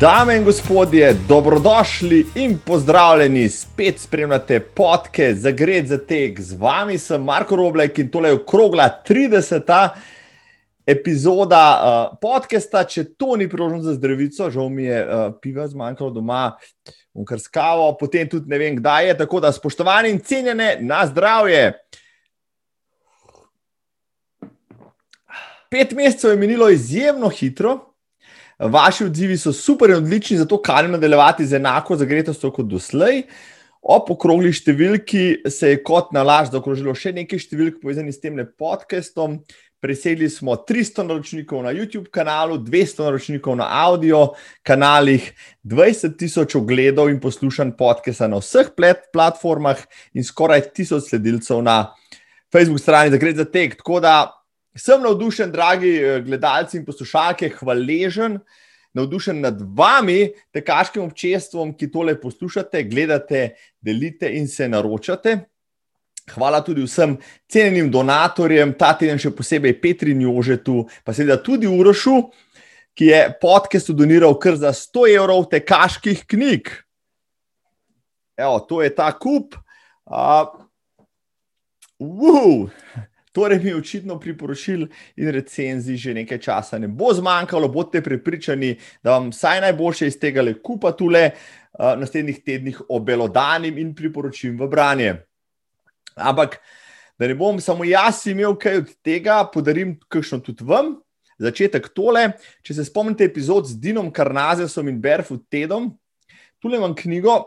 Dame in gospodje, dobrodošli in pozdravljeni, spet spremljate podke za gred za tek. Z vami sem Marko Roblek in tole je okrogla 30. epizoda uh, podcasta. Če to ni priložnost za zdravico, žal mi je uh, piva zmanjkalo doma, unkarskavo, potem tudi ne vem, kdaj je. Tako da, spoštovani in cenjene, na zdravje. Pet mesecev je minilo izjemno hitro. Vaši odzivi so super in odlični, zato kanim nadaljevati z enako zagretostjo kot doslej. Ob okrogli številki se je kot nalaž zaokrožilo še nekaj številk povezanih s tem podcastom. Presegli smo 300 naročnikov na YouTube kanalu, 200 naročnikov na audio kanalih, 20 tisoč ogledov in poslušanj podcasta na vseh platformah in skoraj 1000 sledilcev na Facebook strani, da gre za tek. Tako da Sem navdušen, dragi eh, gledalci in poslušalke, hvaležen, navdušen nad vami, tekaškim občestvom, ki tole poslušate, gledate, delite in se naročate. Hvala tudi vsem cenjenim donatorjem, ta teden še posebej Petri Njožetu, pa seveda tudi Urošu, ki je podcast doniral kar za 100 evrov tekaških knjig. Evo, to je ta kup. Uh, uh, Torej, mi očitno priporočil in recenzij že nekaj časa ne bo zmanjkalo, bodite prepričani, da vam vsaj najboljše iz tega le kupa tule uh, naslednjih tednih obelodanim in priporočim v branje. Ampak, da ne bom samo jaz imel kaj od tega, podarim kakšno tudi vam. Začetek tole, če se spomnite epizod z Dinom Karnazesom in Barefoot Tedom, tule imam knjigo,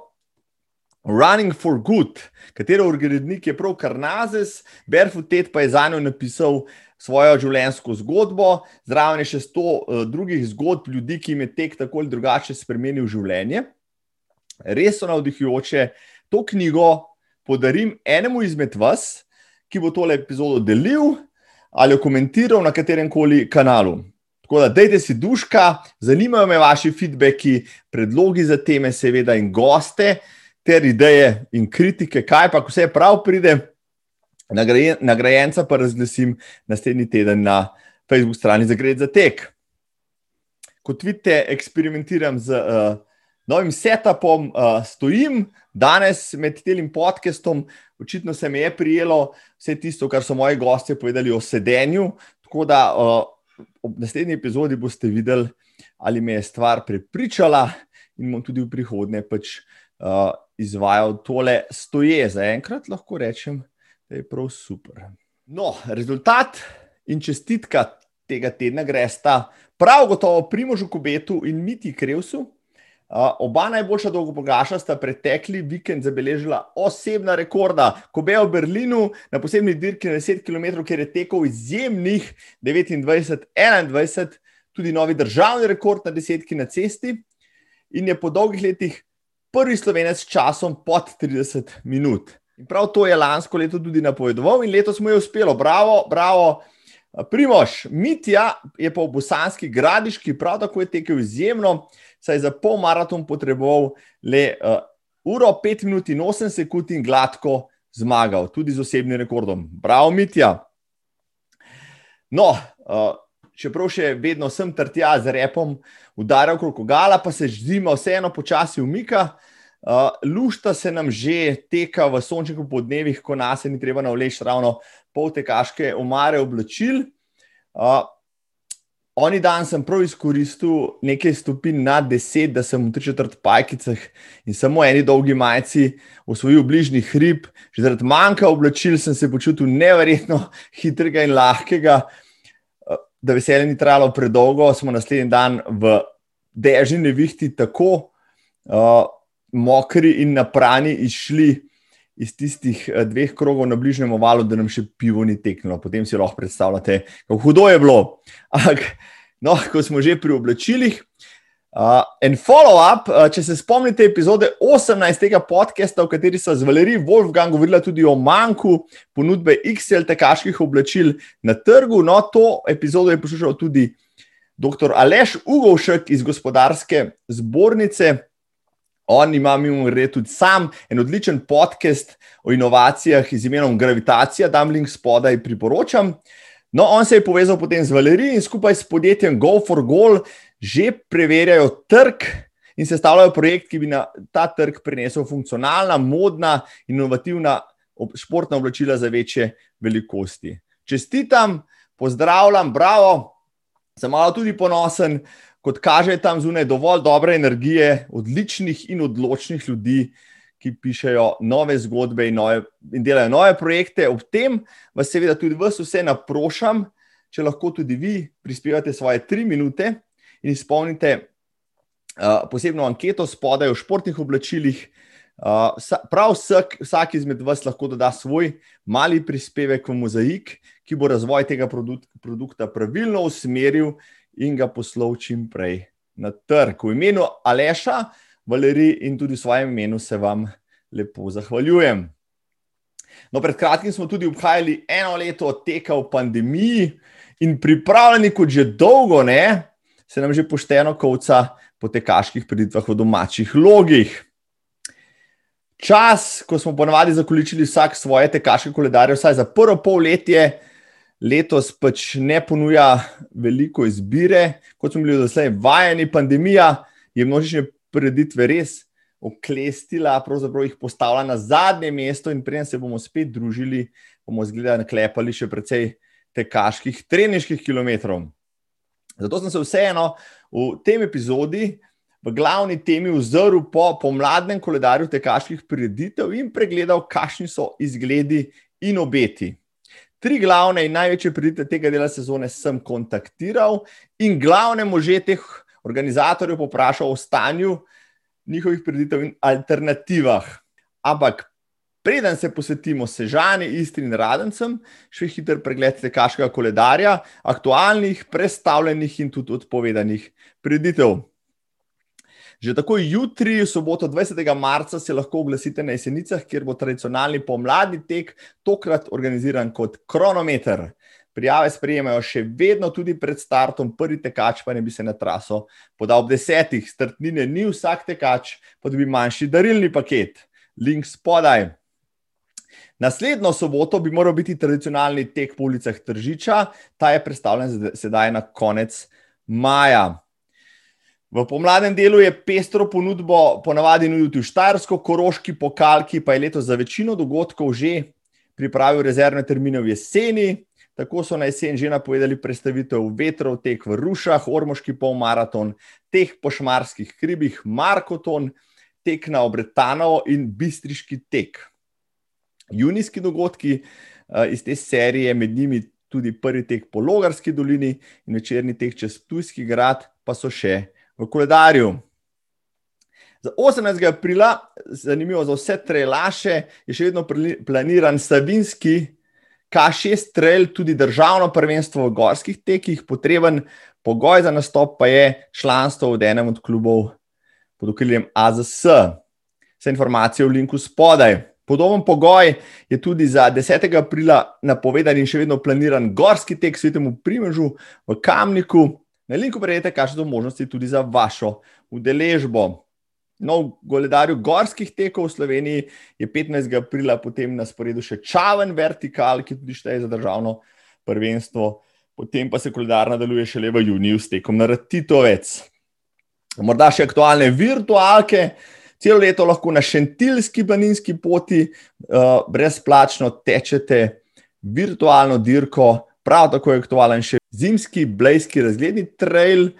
Running for Good, katero urednik je prav Karnazes, Barefoot Ted pa je za njo napisal svojo življenjsko zgodbo, zraven je še sto uh, drugih zgodb ljudi, ki jim je tek tako ali drugače spremenil življenje. Res so navdihujoče. To knjigo podarim enemu izmed vas, ki bo tole epizodo delil ali jo komentiral na katerem koli kanalu. Tako da, dajte si duška, zanimajo me vaši feedbacki, predlogi za teme, seveda, in goste ter ideje in kritike, kaj pa vse prav pride, nagrajenca pa razglasim naslednji teden na Facebook strani za Gred za tek. Kot vidite, eksperimentiram z uh, novim setupom, uh, stojim danes med tem podcastom. Očitno se mi je prijelo vse tisto, kar so moji gostje povedali o sedenju. Tako da uh, ob naslednji epizodi boste videli, ali me je stvar prepričala in bom tudi v prihodnje pač uh, izvajal tole stoje, zaenkrat lahko rečem, da je prav super. No, rezultat in čestitka tega tedna gresta prav gotovo Primožu Kubetu in Miti Krevsu. Uh, oba najboljša dolgopogaša sta pretekli vikend zabeležila osebna rekorda. Kobe v Berlinu na posebni dirki na 10 km, kjer je tekel izjemnih 29-21, tudi novi državni rekord na desetki na cesti. In je po dolgih letih prvi slovenec s časom pod 30 minut. In prav to je lansko leto tudi napovedoval, in letos mu je uspelo. Bravo, bravo. Primoš, Mitja je pa v Bosanski gradiški prav tako je tekel izjemno, saj za pol maraton potreboval le uh, uro, 5 minut in 8 sekund in gladko zmagal, tudi z osebnim rekordom. Bravo, Mitja. No, uh, čeprav še vedno sem trtja z repom, udaril okrog gala, pa se zima vseeno počasi umika. Uh, lušta se nam že teka v sončnih podnevih, ko nas je ni treba navleči ravno pol tekaške omare oblačil. Uh, oni dan sem prav izkoristil nekaj stopinj na deset, da sem v tri četrt pajkicah in samo eni dolgi majci osvojil bližnji hrib. Že zaradi manjka oblačil sem se počutil neverjetno hitrega in lahkega. Da veselje ni trajalo predolgo, smo naslednji dan v dežni nevihti tako. Uh, mokri in naprani išli iz tistih eh, dveh krogov na bližnjem ovalu, da nam še pivo ni teklo. Potem si lahko predstavljate, kako hudo je bilo. Ampak, no, ko smo že pri oblačilih. Uh, en follow-up, uh, če se spomnite epizode 18 tega podcasta, v kateri so z Valerijo Wolfgang govorila tudi o manjku ponudbe XL tekaških oblačil na trgu. No, to epizodo je poslušal tudi dr. Aleš Ugovšek iz gospodarske zbornice. On ima, mimo grede, tudi sam en odličen podcast o inovacijah z imenom Gravitacija, da link spodaj priporočam. No, on se je povezal potem z Valerijo in skupaj s podjetjem Go for Goal že preverjajo trg in sestavljajo projekt, ki bi na ta trg prinesel funkcionalna, modna, inovativna športna oblačila za večje velikosti. Čestitam, pozdravljam, bravo, sem malo tudi ponosen, kot kaže tam zunaj dovolj dobre energije, odličnih in odločnih ljudi, ki pišejo nove zgodbe in, nove, in delajo nove projekte. Ob tem vas seveda tudi vas vse naprošam, če lahko tudi vi prispevate svoje tri minute in izpolnite uh, posebno anketo spodaj v športnih oblačilih. Uh, prav vsak, vsak izmed vas lahko doda svoj mali prispevek v mozaik, ki bo razvoj tega produk produkta pravilno usmeril in ga poslal čim prej na trg. V imenu Aleša, Valerij in tudi v svojem imenu se vam lepo zahvaljujem. No, pred kratkim smo tudi obhajali eno leto teka v pandemiji in pripravljeni, kot že dolgo ne, se nam že pošteno kovca po tekaških priditvah v domačih logih. Čas, ko smo ponovadi zakoličili vsak svoje tekaške koledarje, vsaj za prvo pol letje, letos pač ne ponuja veliko izbire, kot smo bili do zdaj vajeni. Pandemija je množične preditve res oklestila, pravzaprav jih postavila na zadnje mesto, in preden se bomo spet družili, bomo zgleda naklepali še precej tekaških, treniških kilometrov. Zato sem se vseeno v tem epizodi. V glavni temi vzoril po pomladnem koledarju tekaških prireditev in pregledal, kakšni so izgledi in obeti. Tri glavne in največje pridite tega dela sezone sem kontaktiral in glavne može teh organizatorjev poprašal o stanju njihovih priditev in alternativah. Ampak preden se posvetimo Sežani, Istri in Radencem, še hiter pregled tekaškega koledarja, aktualnih, predstavljenih in tudi odpovedanih priditev. Že tako jutri, v soboto 20. marca, se lahko oglasite na Jesenicah, kjer bo tradicionalni pomladni tek, tokrat organiziran kot kronometer. Prijave sprejemajo še vedno, tudi pred startom, prvi tekač pa ne bi se na traso podal ob desetih. Strtnine ni vsak tekač, pa dobi manjši darilni paket. Link spodaj. Naslednjo soboto bi moral biti tradicionalni tek po ulicah Tržiča, ta je predstavljen sedaj na konec maja. V pomladnem delu je pestro ponudbo ponavadi nuditi v Štajersko, Koroški pokal, ki pa je letos za večino dogodkov že pripravil rezervne termine v jeseni. Tako so na jesen že napovedali predstavitev vetrov, tek v Rušah, Ormoški polmaraton, tek po šmarskih hribih, Markoton, tek na Obretanovo in Bistriški tek. Junijski dogodki iz te serije, med njimi tudi prvi tek po Logarski dolini in večerni tek čez Tujski grad, pa so še v koledarju. Za 18. aprila, zanimivo za vse trelaše, je še vedno planiran Savinski K6 trail, tudi državno prvenstvo v gorskih tekih. Potreben pogoj za nastop pa je članstvo v enem od klubov pod okriljem AZS. Vse informacije v linku spodaj. Podoben pogoj je tudi za 10. aprila napovedan in še vedno planiran gorski tek svetemu primežu v Kamniku. Na linku prejete, kakšne so možnosti tudi za vašo udeležbo. No, v goledarju gorskih tekov v Sloveniji je 15. aprila potem na sporedu še čaven vertikal, ki tudi šteje za državno prvenstvo, potem pa se koledar nadaljuje šele v juniju s tekom na Ratitovec. Morda še aktualne virtualke. Celo leto lahko na šentilski planinski poti uh, brezplačno tečete virtualno dirko, prav tako je aktualen še zimski blejski razgledni trail,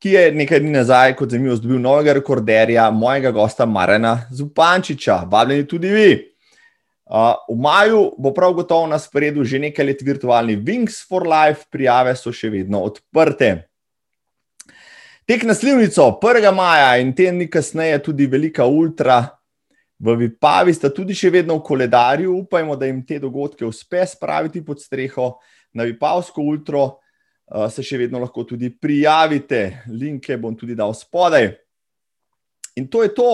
ki je nekaj dni nazaj, kot zanimivo, dobil novega rekorderja, mojega gosta Marena Zupančiča. Vabljeni tudi vi. Uh, v maju bo prav gotovo na sporedu že nekaj let virtualni Wings for Life, prijave so še vedno odprte. Tek na slivnico 1. maja in teden dni kasneje tudi velika ultra. V Vipavi sta tudi še vedno v koledarju, upajmo, da jim te dogodke uspe spraviti pod streho na Vipavsko ultro, uh, se še vedno lahko tudi prijavite. Linke bom tudi dal spodaj. In to je to,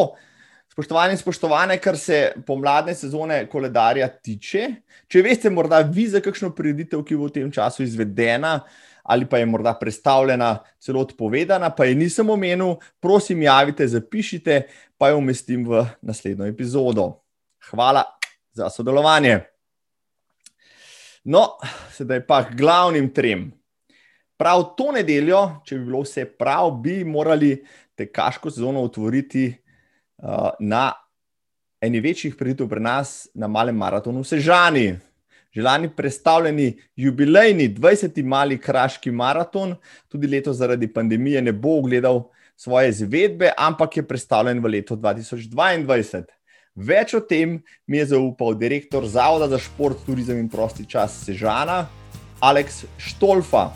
spoštovani in spoštovane, kar se pomladne sezone koledarja tiče. Če veste, morda vi za kakšno prireditev, ki bo v tem času izvedena. Ali pa je morda predstavljena, celo odpovedana, pa je nisem omenil, prosim, javite, zapišite, pa jo umestim v naslednjo epizodo. Hvala za sodelovanje. No, sedaj pa k glavnim trem. prav to nedeljo, če bi bilo vse prav, bi morali tekaško sezono otvoriti uh, na eni večjih priditev pri nas, na malem maratonu v Sežani. Želani predstavljeni jubilejni 20. mali kraški maraton, tudi leto zaradi pandemije ne bo ogledal svoje izvedbe, ampak je predstavljen v letu 2022. Več o tem mi je zaupal direktor Zavoda za šport, turizem in prosti čas Sežana, Aleks Štolfa.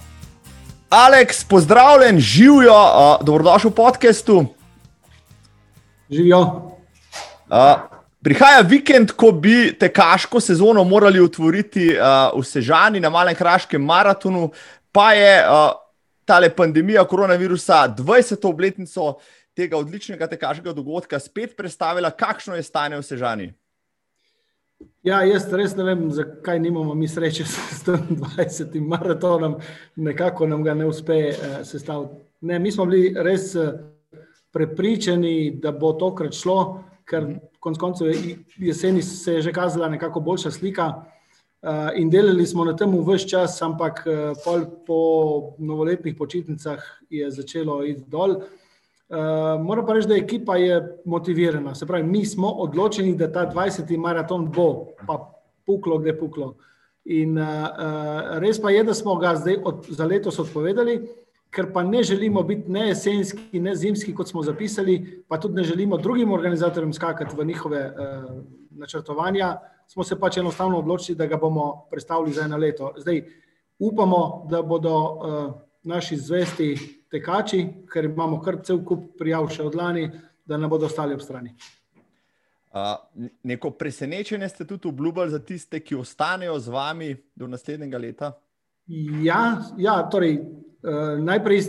Aleks, pozdravljen, živijo, uh, dobrodošel v podkastu. Živijo. Uh, prihaja vikend, ko bi tekaško sezono morali otvoriti uh, v Sežani na malem kraškem maratonu, pa je uh, ta pandemija koronavirusa 20. obletnico tega odličnega tekaškega dogodka spet predstavila, kakšno je stanje v Sežani. Ja, jaz res ne vem, zakaj nimamo mi sreče s tem 20. maratonom, nekako nam ga ne uspe uh, sestaviti. Ne, mi smo bili res uh, prepričani, da bo tokrat šlo, ker konec koncev jeseni se je že kazala nekako boljša slika. Uh, in delali smo na tem vse čas, ampak uh, po novoletnih počitnicah je začelo iti dol. Uh, moram pa reči, da ekipa je motivirana. Se pravi, mi smo odločeni, da ta 20. maraton bo, pa puklo, gde puklo. In res pa je, da smo ga zdaj od, za letos odpovedali, ker pa ne želimo biti ne jesenski, ne zimski, kot smo zapisali, pa tudi ne želimo drugim organizatorjem skakati v njihove uh, načrtovanja. Smo se pač enostavno odločili, da ga bomo predstavili za eno leto. Zdaj upamo, da bodo uh, naši zvesti tekači, ker imamo kar cel kup prijav še od lani, da ne bodo ostali ob strani. Uh, neko presenečenje ste tudi obljubili za tiste, ki ostanejo z vami do naslednjega leta? Ja, ja torej, najprej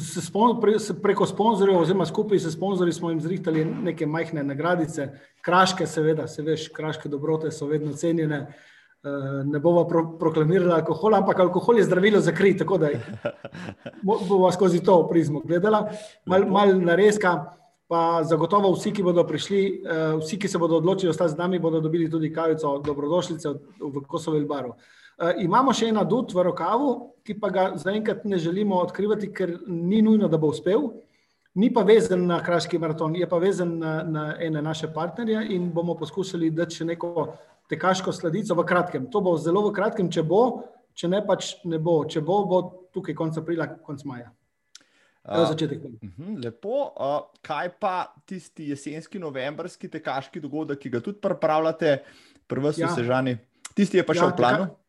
se spon, pre, se preko sponzorjev, oziroma skupaj s sponzorji, smo jim zrihtali neke majhne nagradice, kraške, seveda, se veš, kraške dobrote so vedno cenjene. Eh, ne bomo pro, proklamirali alkohola, ampak alkohol je zdravilo za kri, tako da bomo skozi to prizmo gledali. Mal, mal nareska, pa zagotovo vsi, ki bodo prišli, uh, vsi, ki se bodo odločili ostati z nami, bodo dobili tudi kavico dobrodošlice v Kosovo baru. Uh, imamo še en adut v rokavu, ki pa ga zaenkrat ne želimo odkrivati, ker ni nujno, da bo uspel. Ni pa vezan na Kraški maraton, je pa vezan na, na ene naše partnerje in bomo poskusili dati še neko tekaško sladico v kratkem. To bo zelo v kratkem, če bo, če ne pač ne bo. Če bo, bo tukaj konec aprila, konec maja. Uh, začetek. Uh, lepo. Uh, kaj pa tisti jesenski, novembrski tekaški dogodek, ki ga tudi pripravljate, prvo so ja. sežani? Tisti je pa še ja, v planu. Teka,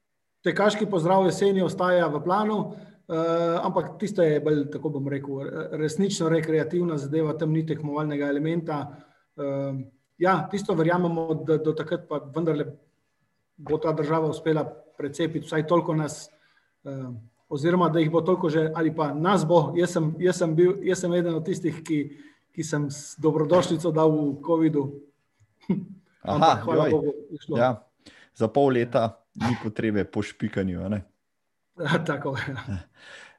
tekaški pozdrav jeseni ostaja v planu, uh, ampak tisto je bolj, tako bom rekel, resnično rekreativna zadeva, tam ni tekmovalnega elementa. Uh, ja, tisto verjamemo, da do takrat pa vendarle bo ta država uspela precepiti vsaj toliko nas, eh, oziroma da jih bo toliko že, ali pa nas bo. Jaz sem, jaz sem, bil, jaz sem eden od tistih, ki, ki sem s dobrodošljico dal v COVID-u. Aha, hvala Bogu, ja, za pol leta ni potrebe po špikanju. Tako je. Ja.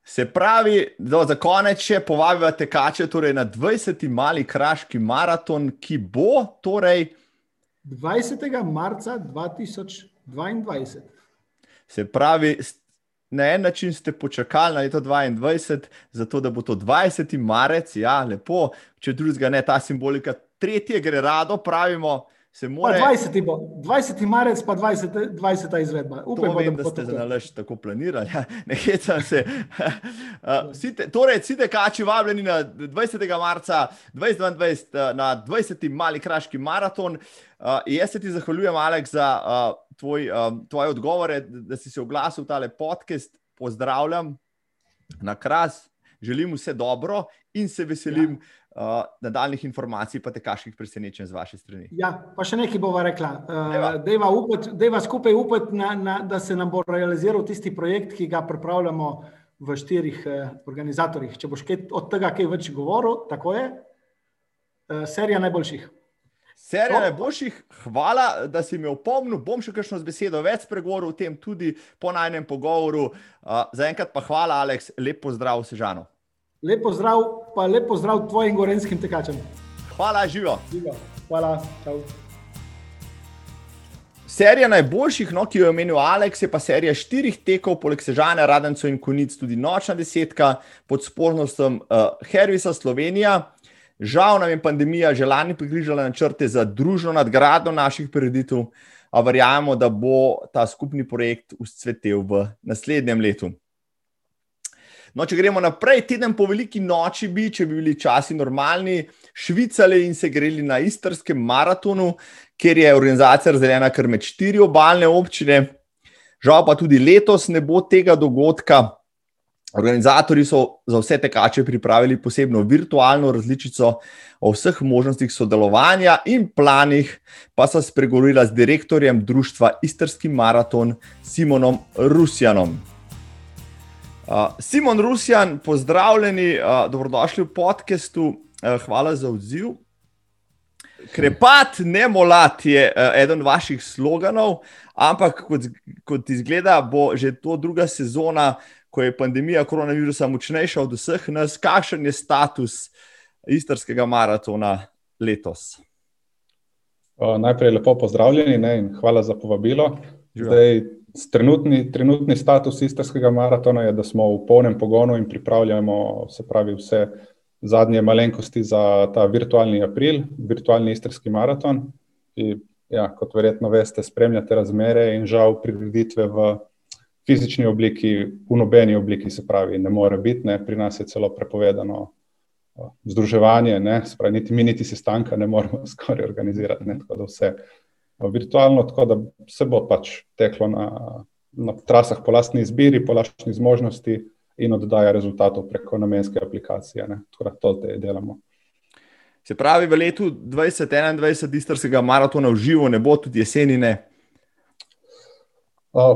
Se pravi, da za konec še povabimo tekače torej na 20. mali kraški maraton, ki bo torej 20. marca 2022. Se pravi, na en način ste počakali na leto 2022, zato da bo to 20. marec, ja, lepo, če drugega ne, ta simbolika, tretje gre rado, pravimo. More... 20. Bo, 20. marec, pa 20. 20. izvedba. Upam, vem, da, da ste za nalaž tako planirali. Ja, ne hecam se. uh, te, torej, vsi tekači vabljeni na 20. marca 2022 na 20. mali kraški maraton. Uh, jaz se ti zahvaljujem, Alek, za uh, tvoj, um, tvoje odgovore, da si se oglasil v tale podcast. Pozdravljam na kras, želim vse dobro in se veselim. Ja uh, nadaljnih informacij, pa tekaških presenečenj z vaše strani. Ja, pa še nekaj bova rekla. Uh, deva skupaj upati, da se nam bo realiziral tisti projekt, ki ga pripravljamo v štirih uh, organizatorjih. Če boš kaj, od tega kaj več govoril, tako je. Uh, serija najboljših. Serija najboljših, hvala, da si me opomnil. Bom še kakšno z besedo več spregovoril o tem, tudi po najnem pogovoru. Uh, Zaenkrat pa hvala, Aleks, lepo zdrav, Sežano. Lepo zdrav, pa lepo zdrav tvojim gorenskim tekačem. Hvala, živo. živo. Hvala, čau. serija najboljših, no, ki jo je omenil Aleks, je pa serija štirih tekov, poleg Sežana, Radenco in Konic, tudi nočna desetka pod spornostom uh, Hervisa Slovenija. Žal nam je pandemija že lani prikrižala načrte za družno nadgradnjo naših prireditev, a verjamemo, da bo ta skupni projekt uscvetel v naslednjem letu. No, če gremo naprej, teden po veliki noči bi, če bi bili časi normalni, švicali in se greli na istrskem maratonu, kjer je organizacija razdeljena kar med štiri obaljne občine. Žal pa tudi letos ne bo tega dogodka. Organizatori so za vse tekače pripravili posebno virtualno različico o vseh možnostih sodelovanja in planih, pa so spregovorila z direktorjem društva Istrski maraton Simonom Rusjanom. Uh, Simon Rusjan, pozdravljeni, uh, dobrodošli v podkastu. Uh, hvala za odziv. Krepat, ne molat je uh, eden vaših sloganov, ampak kot, kot izgleda, bo že to druga sezona, ko je pandemija koronavirusa močnejša od vseh nas. Kakšen je status istrskega maratona letos? Uh, najprej lepo pozdravljeni ne, in hvala za povabilo. Zdaj, Trenutni, trenutni status istrskega maratona je, da smo v polnem pogonu in pripravljamo se pravi, vse zadnje malenkosti za ta virtualni april, virtualni istrski maraton. In, ja, kot verjetno veste, spremljate razmere in žal prireditve v fizični obliki, v nobeni obliki, se pravi, ne more biti. Ne. Pri nas je celo prepovedano združevanje, ne. Spravi, niti mi, niti sestanka ne moremo skoraj organizirati. Ne. Tako da vse virtualno, tako da se bo pač teklo na, na trasah po lastni izbiri, po lastni zmožnosti in oddaja rezultatov preko namenske aplikacije. Ne. Tako da to zdaj delamo. Se pravi, v letu 2021 istrskega maratona v živo ne bo tudi jesenine.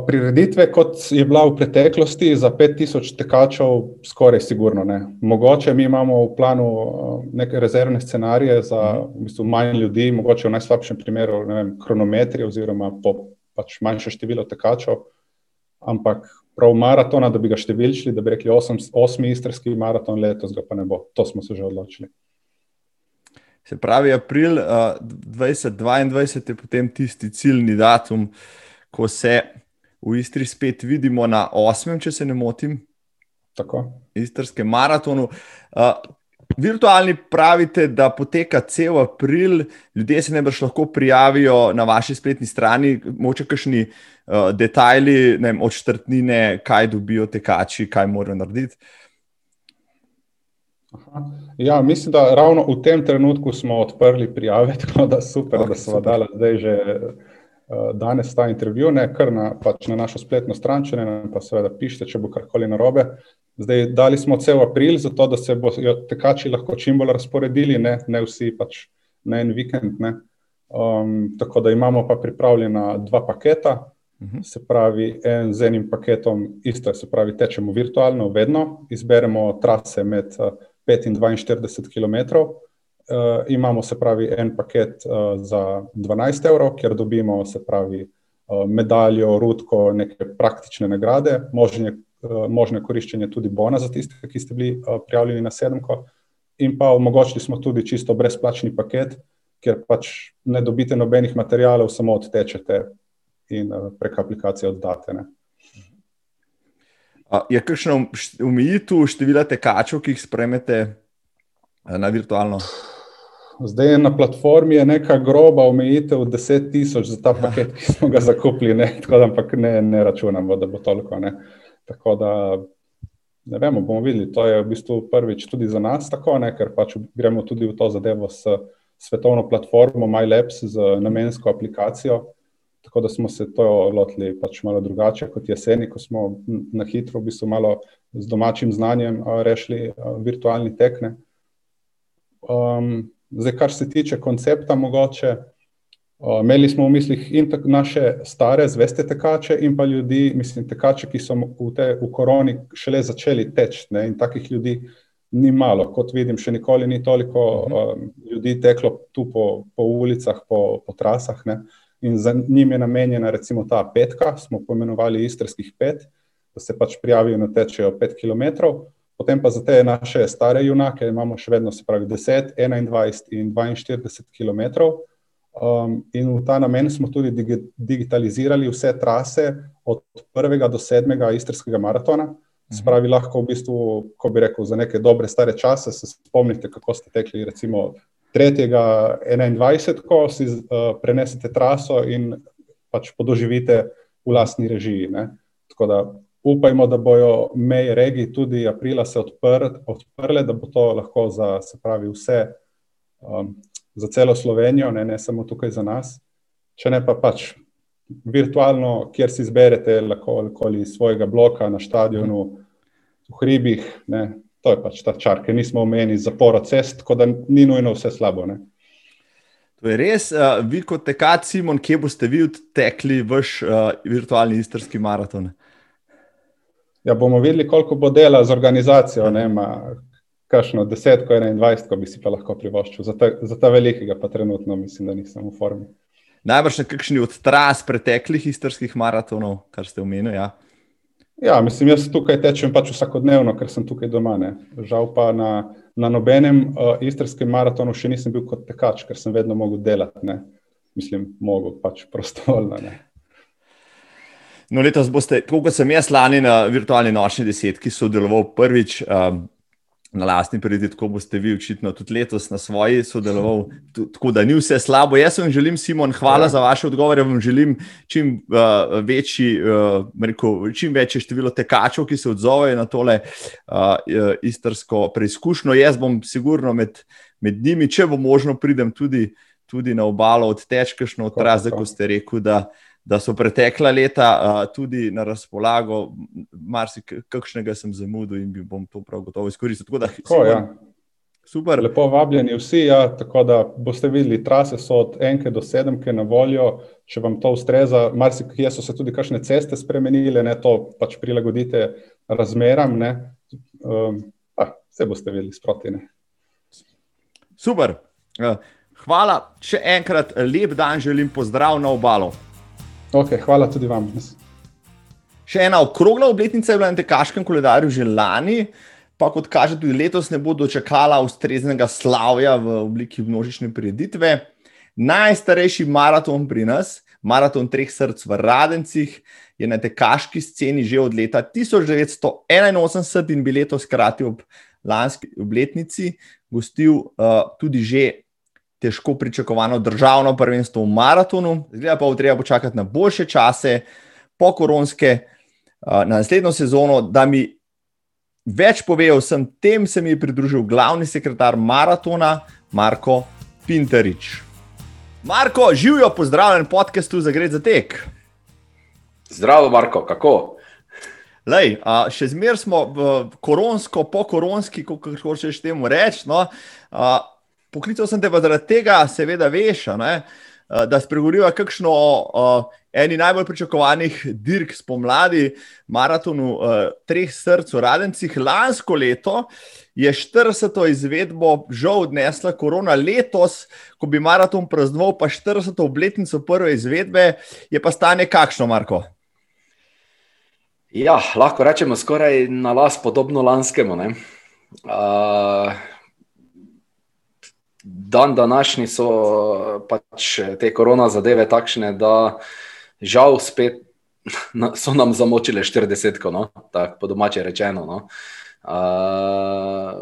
Prireditve, kot je bila v preteklosti, za 5000 tekačev, skoraj sigurno ne. Mogoče mi imamo v planu neke rezervne scenarije za v bistvu, manj ljudi, mogoče v najslabšem primeru vem, kronometri oziroma po pač manjše število tekačev, ampak prav maratona, da bi ga številčili, da bi rekli osem, osmi istrski maraton letos, ga pa ne bo. To smo se že odločili. Se pravi, april uh, 2022 je potem tisti ciljni datum, ko se v Istri spet vidimo na osmem, če se ne motim. Tako. Istrskem maratonu. Uh, virtualni pravite, da poteka cel april, ljudje se ne brž lahko prijavijo na vaši spletni strani, moče kakšni uh, detajli vem, od štrtnine, kaj dobijo tekači, kaj morajo narediti. Aha. Ja, mislim, da ravno v tem trenutku smo odprli prijave, tako da super, okay, da smo dali zdaj že. Eh, danes ta intervju, ne kar na, pač na našo spletno stran, če ne pa seveda pišete, če bo karkoli narobe. Zdaj, dali smo cel april, zato da se bodo tekači lahko čim bolj razporedili, ne, ne vsi pač na en vikend. Um, tako da imamo pa pripravljena dva paketa, uh mhm. -huh. se pravi, en z enim paketom, isto, se pravi, tečemo virtualno, vedno izberemo trase med 5 in 42 km. Uh, imamo se pravi en paket uh, za 12 evrov, kjer dobimo se pravi uh, medaljo, rudko, neke praktične nagrade, možne, uh, možne koriščenje tudi bona za tiste, ki ste bili uh, prijavljeni na sedemko. In pa omogočili smo tudi čisto brezplačni paket, kjer pač ne dobite nobenih materijalov, samo odtečete in uh, prek aplikacije oddate. Ne. Je kakšno omejitev števila tekačev, ki jih spremete na virtualno? Zdaj na platformi je neka groba omejitev 10 tisoč za ta paket, ki smo ga zakupili, ne, tako da ampak ne, ne računamo, da bo toliko. Ne. Tako da ne vemo, bomo videli. To je v bistvu prvič tudi za nas tako, ne, ker pač gremo tudi v to zadevo s svetovno platformo MyLabs z namensko aplikacijo. Tako da smo se to lotili pač malo drugače kot jeseni, ko smo na hitro, v bistvu malo z domačim znanjem rešili virtualni tekne. Um, Zdaj, kar se tiče koncepta, mogoče. Imeli smo v mislih in naše stare, zveste tekače, in pa ljudi, mislim, tekače, ki so v, te, v koroni šele začeli teči. In takih ljudi ni malo. Kot vidim, še nikoli ni toliko uh -huh. um, ljudi teklo tu po, po ulicah, po, po trasah. Ne? In za njim je namenjena recimo ta petka, smo poimenovali istrskih pet, da se pač prijavijo na tečejo pet kilometrov. Potem pa za te naše stare junake imamo še vedno, se pravi, 10, 21 in 42 km. Um, in v ta namen smo tudi digitalizirali vse trase od prvega do sedmega istrskega maratona. Spravi lahko v bistvu, ko bi rekel, za neke dobre stare čase se spomnite, kako ste tekli recimo 3.21, ko si uh, prenesete traso in pač podoživite v lastni režiji. Ne? Tako da upajmo, da bojo meje regij tudi aprila se odpr, odprle, da bo to lahko za, se pravi, vse, um, za celo Slovenijo, ne, ne samo tukaj za nas. Če ne pa pač virtualno, kjer si izberete lahko ali svojega bloka na stadionu, v hribih, ne, to je pač ta čar, ker nismo omeni zaporo cest, tako da ni nujno vse slabo. Ne. To je res, uh, vi kot tekač, Simon, kje boste vi odtekli vaš uh, virtualni istrski maraton? Ja, bomo videli, koliko bo dela z organizacijo, ne, ma, kakšno desetko, 21, ko bi si pa lahko privoščil. Za ta, za ta velikega pa trenutno mislim, da nisem v formi. Najbrž na kakšni od tras preteklih istrskih maratonov, kar ste omenili. Ja. ja, mislim, jaz tukaj tečem pač vsakodnevno, ker sem tukaj doma. Ne. Žal pa na, na nobenem uh, istrskem maratonu še nisem bil kot tekač, ker sem vedno mogel delati. Ne. Mislim, mogel pač prostovoljno. No, letos boste, tako kot sem jaz lani na virtualni nočni desetki sodeloval prvič. Um, na lastni predi, tako boste vi očitno tudi letos na svoji sodeloval, tako da ni vse slabo. Jaz vam želim, Simon, hvala ja. za vaše odgovore. Vam želim čim, uh, večji, uh, rekel, čim večje število tekačev, ki se odzovejo na tole uh, istrsko preizkušnjo. Jaz bom sigurno med, med njimi, če bo možno, pridem tudi, tudi na obalo od tečkašno, od razde, ko ste rekel, da da so pretekla leta uh, tudi na razpolago, marsikakšnega sem zamudil in bi bom to prav gotovo izkoristil. Tako da, tako, ja. Super. Lepo vabljeni vsi, ja, tako da boste videli, trase so od enke do sedemke na voljo, če vam to ustreza. Marsikje so se tudi kakšne ceste spremenile, ne to pač prilagodite razmeram. Um, pa, vse boste videli sproti. Ne. Super. Hvala, še enkrat lep dan želim, pozdrav na obalo. Okay, hvala tudi vam. Še ena okrogla obletnica je bila na tekaškem koledarju že lani, pa kot kaže, tudi letos ne bo dočekala ustreznega slavja v obliki množične prireditve. Najstarejši maraton pri nas, maraton treh src v Radencih, je na tekaški sceni že od leta 1981 in bi letos, krati ob lanski obletnici, gostil uh, tudi že težko pričakovano državno prvenstvo v maratonu, zdaj pa bo treba počakati na boljše čase, po koronske, na naslednjo sezono, da mi več pove o vsem tem, se mi je pridružil glavni sekretar maratona, Marko Pinterič. Marko, živijo, pozdravljen podkastu za Gre za tek. Zdravo, Marko, kako? Lej, a, še zmeraj smo v koronsko, po koronski, kako hočeš temu reči. No, poklical sem te pa zaradi tega, seveda, veš, ne, da spregovoriva kakšno o eni najbolj pričakovanih dirk spomladi, maratonu uh, treh src Radencih. Lansko leto je 40. izvedbo žal odnesla korona, letos, ko bi maraton praznoval, pa 40. obletnico prve izvedbe, je pa stanje kakšno, Marko? Ja, lahko rečemo skoraj na las podobno lanskemu. Uh, dan današnji so pač te korona zadeve takšne, da žal spet so nam zamočile 40, no? tako po domače rečeno. No? Uh,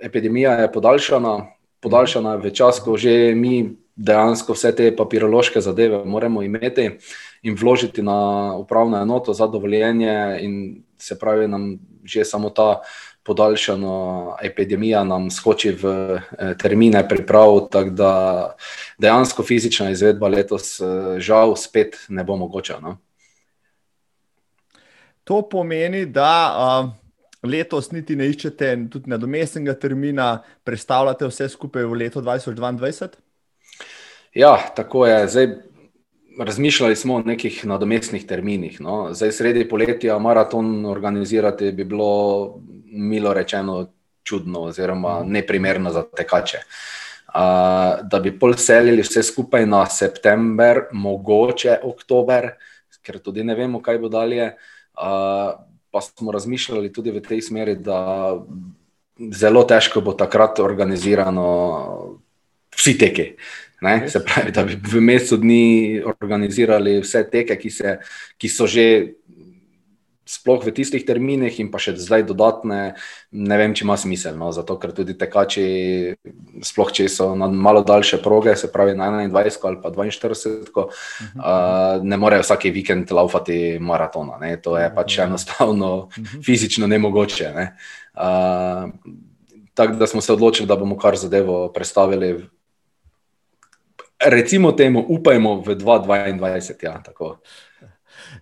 epidemija je podaljšana, podaljšana v čas, ko že mi dejansko vse te papirološke zadeve moramo imeti in vložiti na upravno enoto za dovoljenje in se pravi nam že samo ta podaljšana epidemija nam skoči v eh, termine priprav, tako da dejansko fizična izvedba letos eh, žal spet ne bo mogoča. No? To pomeni, da uh, letos niti ne iščete tudi nadomestnega termina, predstavljate vse skupaj v leto 2022? Ja, tako je. Zdaj, razmišljali smo o nekih nadomestnih terminih. No. Zdaj, sredi poletja maraton organizirati bi bilo milo rečeno, čudno oziroma mhm. neprimerno za tekače. Uh, da bi pol selili vse skupaj na september, mogoče oktober, ker tudi ne vemo, kaj bo dalje. Uh, pa smo razmišljali tudi v tej smeri, da zelo težko bo takrat organizirano vsi teki. Ne? Se pravi, da bi v mesecu dni organizirali vse teke, ki, se, ki so že sploh v tistih terminih, in pa še zdaj dodatne, ne vem, če ima smisel. No, zato, ker tudi tekači, sploh če so na malo daljše proge, se pravi na 21 ali pa 42, uh, ne morejo vsak vikend laufati maratona. Ne. To je pač enostavno fizično nemogoče. Ne. Uh, tako da smo se odločili, da bomo kar zadevo predstavili. Recimo temu, upajmo v 2022. Ja,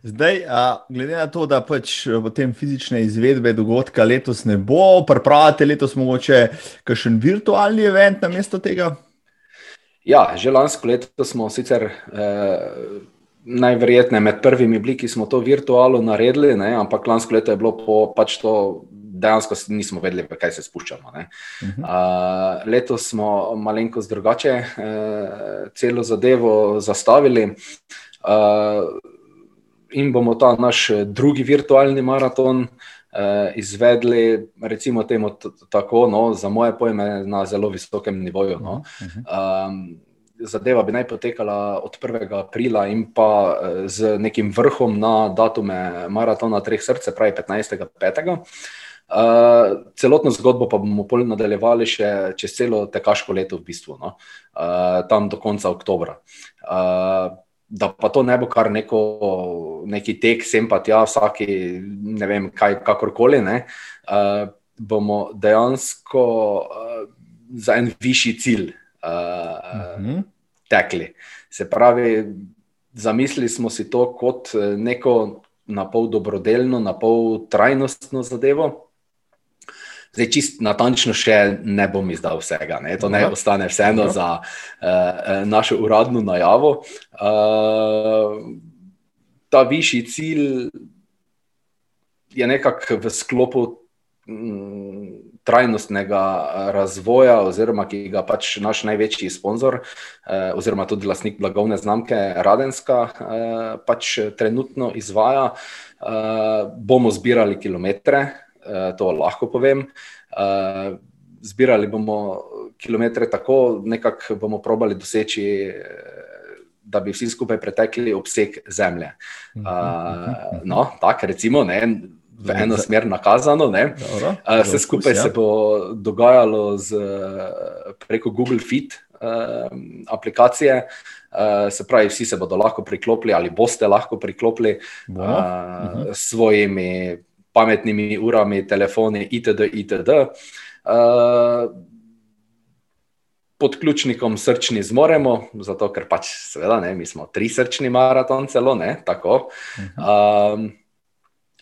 Zdaj, a, glede na to, da pač v tem fizične izvedbe dogodka letos ne bo, pripravite letos mogoče kakšen virtualni event na mesto tega? Ja, že lansko leto smo sicer eh, najverjetneje med prvimi bili, ki smo to virtualno naredili, ne, ampak lansko leto je bilo po, pač to. Dejansko nismo vedeli, kaj se spuščamo. Uh -huh. uh, letos smo malenkost drugače uh, celo zadevo zastavili. Uh, in bomo ta naš eh, drugi virtualni maraton eh, izvedli, recimo, temu tako, no, za moje pojme, na zelo visokem nivoju. No. Um, zadeva bi naj potekala od 1. aprila in pa eh, z nekim vrhom na datume maratona Treh src, pravi 15.5. Uh, celotno zgodbo pa bomo nadaljevali še čez celo tekaško leto, v bistvu, no? uh, tam do konca oktobra. Uh, da pa to ne bo kar neko, neki tek, sem pa tja, vsaki, ne vem, kaj, kakorkoli, ne, uh, bomo dejansko uh, za en višji cilj uh, -huh. tekli. Se pravi, zamislili smo si to kot neko na pol dobrodelno, na pol trajnostno zadevo. Zdaj, čist natančno še ne bom izdal vsega, ne? to ne Aha. ostane vseeno Aha. za uh, našo uradno najavo. Uh, ta višji cilj je nekako v sklopu m, trajnostnega razvoja, oziroma ki ga pač naš največji sponzor, uh, oziroma tudi lastnik blagovne znamke Radenska, uh, pač trenutno izvaja. Uh, bomo zbirali kilometre, Eh, to lahko povem. Eh, zbirali bomo kilometre tako, nekako bomo probali doseči, eh, da bi vsi skupaj pretekli obseg zemlje. No, tako recimo, ne, v eno smer nakazano. Vse skupaj se ja. bo dogajalo z, preko Google Fit aplikacije. Se pravi, vsi se bodo lahko priklopili, ali boste lahko priklopili uh, s svojimi pametnimi urami, telefoni, itd. itd. Uh, pod ključnikom srčni zmoremo, zato ker pač, seveda, ne, mi smo tri srčni maraton, celo ne. Tako. Um,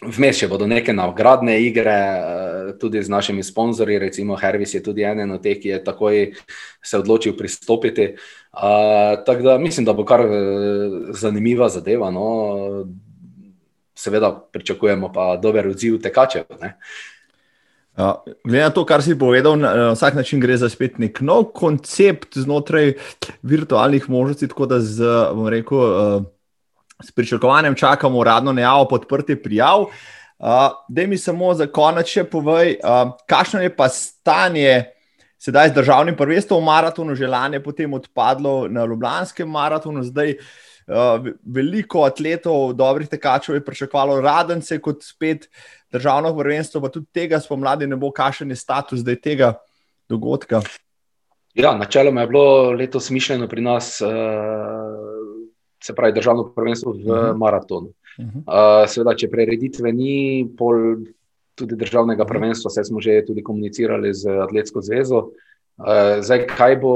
Vmes še bodo neke nagradne igre, tudi z našimi sponzorji, recimo Hervis je tudi eden od teh, ki je takoj se odločil pristopiti. Uh, tako da mislim, da bo kar zanimiva zadeva. No seveda pričakujemo pa dober odziv tekačev. Uh, glede na to, kar si povedal, na vsak način gre za spet nek nov koncept znotraj virtualnih možnosti, tako da z, rekel, uh, s pričakovanjem čakamo uradno najavo podprte prijav. Uh, da mi samo za konec še povej, uh, kakšno je pa stanje sedaj z državnim prvenstvom v maratonu, že lani je potem odpadlo na Ljubljanskem maratonu, zdaj Uh, veliko atletov, dobrih tekačev je pričakovalo radence kot spet državno prvenstvo, pa tudi tega spomladi ne bo, kakšen je status zdaj tega dogodka. Ja, načeloma je bilo letos mišljeno pri nas, uh, se pravi, državno prvenstvo v uh mhm. -huh. maratonu. Uh -huh. uh, seveda, če prereditve ni, pol tudi državnega mhm. prvenstva, se smo že tudi komunicirali z Atletsko zvezo. Zdaj, kaj bo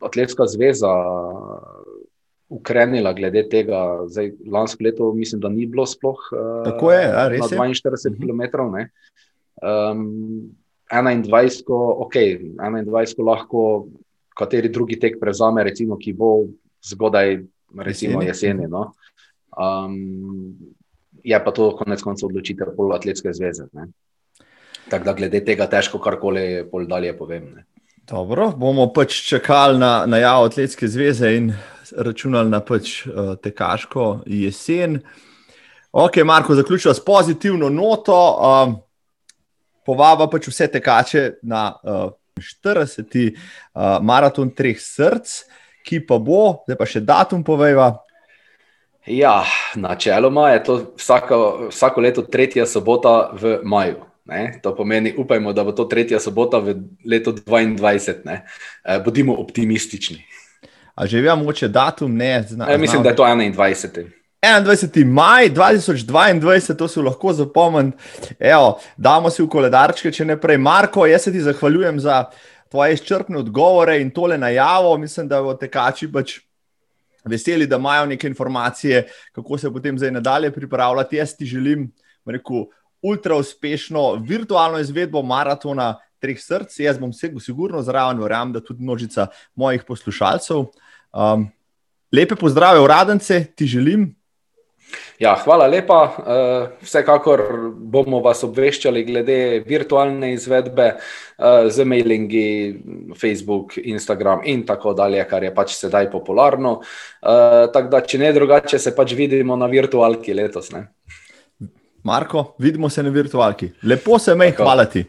Atletska zveza ukrenila glede tega. Zdaj, lansko leto mislim, da ni bilo sploh uh, Tako je, ja, res na 42 km. Um, 21, ok, 21 lahko kateri drugi tek prevzame, recimo, ki bo zgodaj, recimo jeseni. no? um, je pa to konec koncev odločitev poloatletske zveze. Ne? Tako da glede tega težko karkoli bolj dalje povem. Ne? Dobro, bomo pač čakali na najavo atletske zveze in računali na pač uh, tekaško jesen. Ok, Marko, zaključila s pozitivno noto. Uh, povaba pač vse tekače na uh, 40. Uh, maraton treh src, ki pa bo, zdaj pa še datum povejva. Ja, načeloma je to vsako, vsako leto tretja sobota v maju. Ne? To pomeni, upajmo, da bo to tretja sobota v letu 2022. Ne? Eh, bodimo optimistični. A že vemo, če datum ne znamo? Mislim, da je to 21. 21. maj 2022, to se lahko zapomnim. Evo, damo si v koledarčke, če ne prej. Marko, jaz se ti zahvaljujem za tvoje izčrpne odgovore in tole najavo. Mislim, da bo tekači pač veseli, da imajo neke informacije, kako se potem zdaj nadalje pripravljati. Jaz ti želim, rekel, ultra uspešno virtualno izvedbo maratona treh src. Jaz bom se sigurno zraven, verjamem, da tudi množica mojih poslušalcev. Um, lepe pozdrave, uradence, ti želim. Ja, hvala lepa. Eh, vsekakor bomo vas obveščali glede virtualne izvedbe eh, z mailingi, Facebook, Instagram in tako dalje, kar je pač sedaj popularno. Eh, tako da, če ne drugače, se pač vidimo na virtualki letos. Ne? Marko, vidimo se na virtualki. Lepo se me, hvala ti.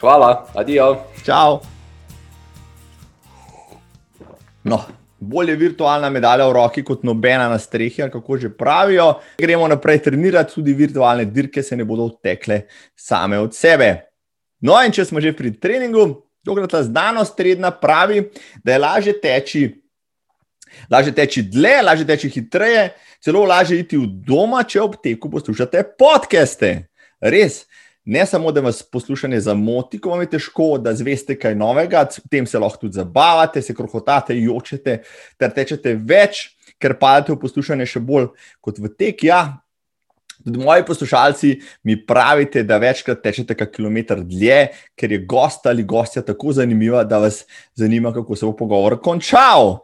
Hvala, adijo. Čau. No bolje virtualna medalja v roki kot nobena na strehi, kako že pravijo. Gremo naprej trenirati, tudi virtualne dirke se ne bodo odtekle same od sebe. No, in če smo že pri treningu, tokrat ta znanost redna pravi, da je lažje teči. Lažje teči dlje, lažje teči hitreje, celo lažje iti v doma, če ob teku poslušate podcaste. Res, ne samo, da vas poslušanje zamoti, ko vam je težko, da zveste kaj novega, s tem se lahko tudi zabavate, se krohotate, jočete, ter tečete več, ker padete v poslušanje še bolj kot v tek. Ja, tudi moji poslušalci mi pravite, da večkrat tečete kak kilometr dlje, ker je gost ali gostja tako zanimiva, da vas zanima, kako se bo pogovor končal.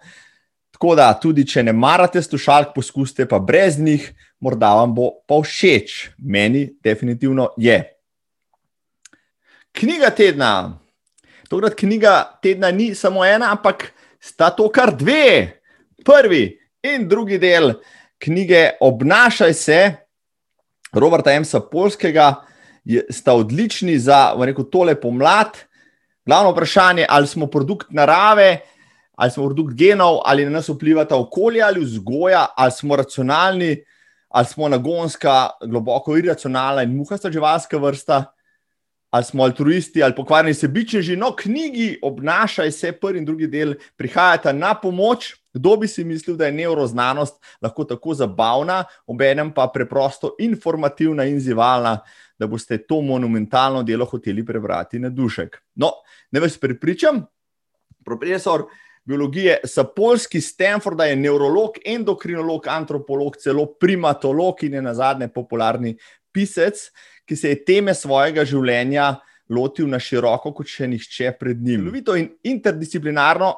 Tako da, tudi če ne marate slušalk, poskusite pa brez njih, morda vam bo pa všeč. Meni definitivno je. Knjiga tedna. Tokrat knjiga tedna ni samo ena, ampak sta to kar dve. Prvi in drugi del knjige Obnašaj se, Roberta M. Polskega, sta odlični za rekel, tole pomlad. Glavno vprašanje je, ali smo produkt narave, ali smo produkt genov, ali na nas vplivata okolje ali vzgoja, ali smo racionalni, ali smo nagonska, globoko iracionalna in muhasta živalska vrsta ali smo altruisti ali pokvarjeni sebičneži. No, knjigi obnašaj se, prvi in drugi del, prihajata na pomoč. Kdo bi si mislil, da je neuroznanost lahko tako zabavna, obenem pa preprosto informativna in zivalna, da boste to monumentalno delo hoteli prebrati na dušek. No, ne vas prepričam, profesor biologije Sapolski Stanforda je nevrolog, endokrinolog, antropolog, celo primatolog in je na zadnje popularni pisec ki se je teme svojega življenja lotil na široko, kot še nihče pred njim. Lovito in interdisciplinarno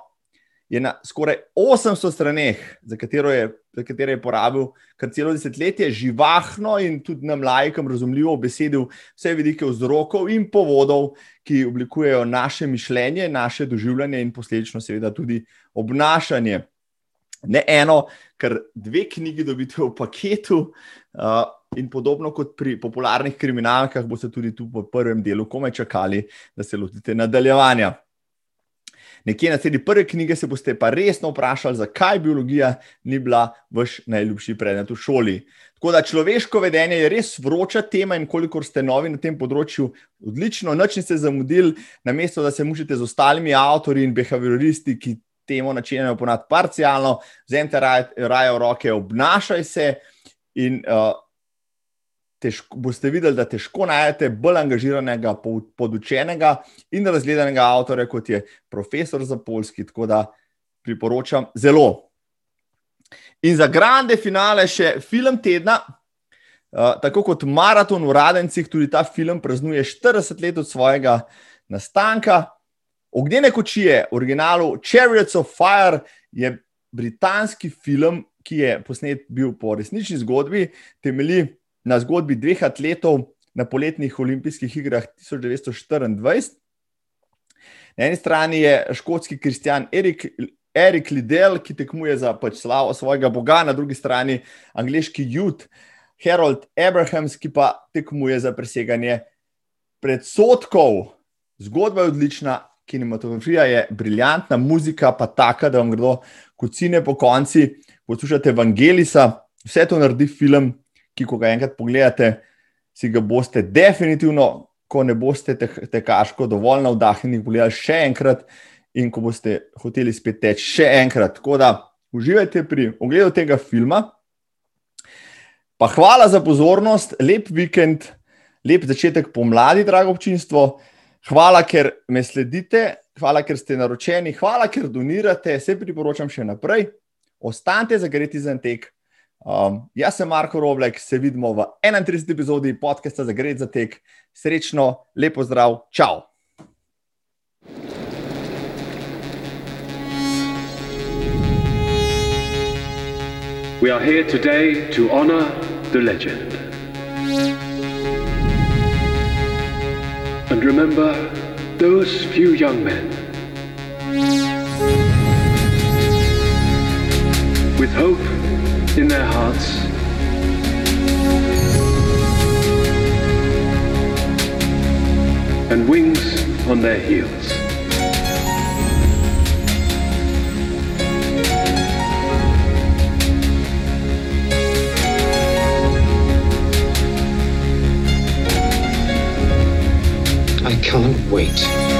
je na skoraj 800 straneh, za, je, za katere je porabil kar celo desetletje, živahno in tudi nam lajkam razumljivo besedil vse vidike vzrokov in povodov, ki oblikujejo naše mišljenje, naše doživljanje in posledično seveda tudi obnašanje. Ne eno, ker dve knjigi dobite v paketu. In podobno kot pri popularnih kriminalkah, boste tudi tu v prvem delu komaj čakali, da se lotite nadaljevanja. Nekje na sredi prve knjige se boste pa resno vprašali, zakaj biologija ni bila vaš najljubši predmet v šoli. Tako da človeško vedenje je res vroča tema in kolikor ste novi na tem področju, odlično, noč ste zamudili, namesto da se mučite z ostalimi avtori in behavioristi, ki temu načenjajo ponad parcialno, vzemite raje, raje v roke, obnašaj se in uh, težko, boste videli, da težko najdete bolj angažiranega, podučenega in razgledanega avtorja, kot je profesor za polski. Tako da priporočam zelo. In za grande finale še film tedna. Uh, tako kot maraton v Radencih, tudi ta film praznuje 40 let od svojega nastanka. Ognjene kočije, v originalu Chariots of Fire, je britanski film, ki je posnet bil po resnični zgodbi, temelji na zgodbi dveh atletov na poletnih olimpijskih igrah 1924. Na eni strani je škotski kristjan Erik, Erik Lidl, ki tekmuje za pač slavo svojega boga, na drugi strani angliški jud Harold Abrahams, ki pa tekmuje za preseganje predsotkov. Zgodba je odlična, kinematografija je briljantna, muzika pa taka, da vam gredo kocine po konci. Poslušate Evangelisa, vse to naredi film, ki, ko ga enkrat pogledate, si ga boste definitivno, ko ne boste te, tekaško dovolj navdahnjeni, pogledali še enkrat in ko boste hoteli spet teči še enkrat. Tako da uživajte pri ogledu tega filma. Pa hvala za pozornost, lep vikend, lep začetek pomladi, drago občinstvo. Hvala, ker me sledite, hvala, ker ste naročeni, hvala, ker donirate, se priporočam še naprej. Ostanite zagreti za en tek. Um, jaz sem Marko Roblek, se vidimo v 31. epizodi podcasta Zagreti za tek. Srečno, lepo zdrav, čau! We are here today to honor the legend. And remember those few young men. With hope in their hearts. And wings on their heels. I can't wait.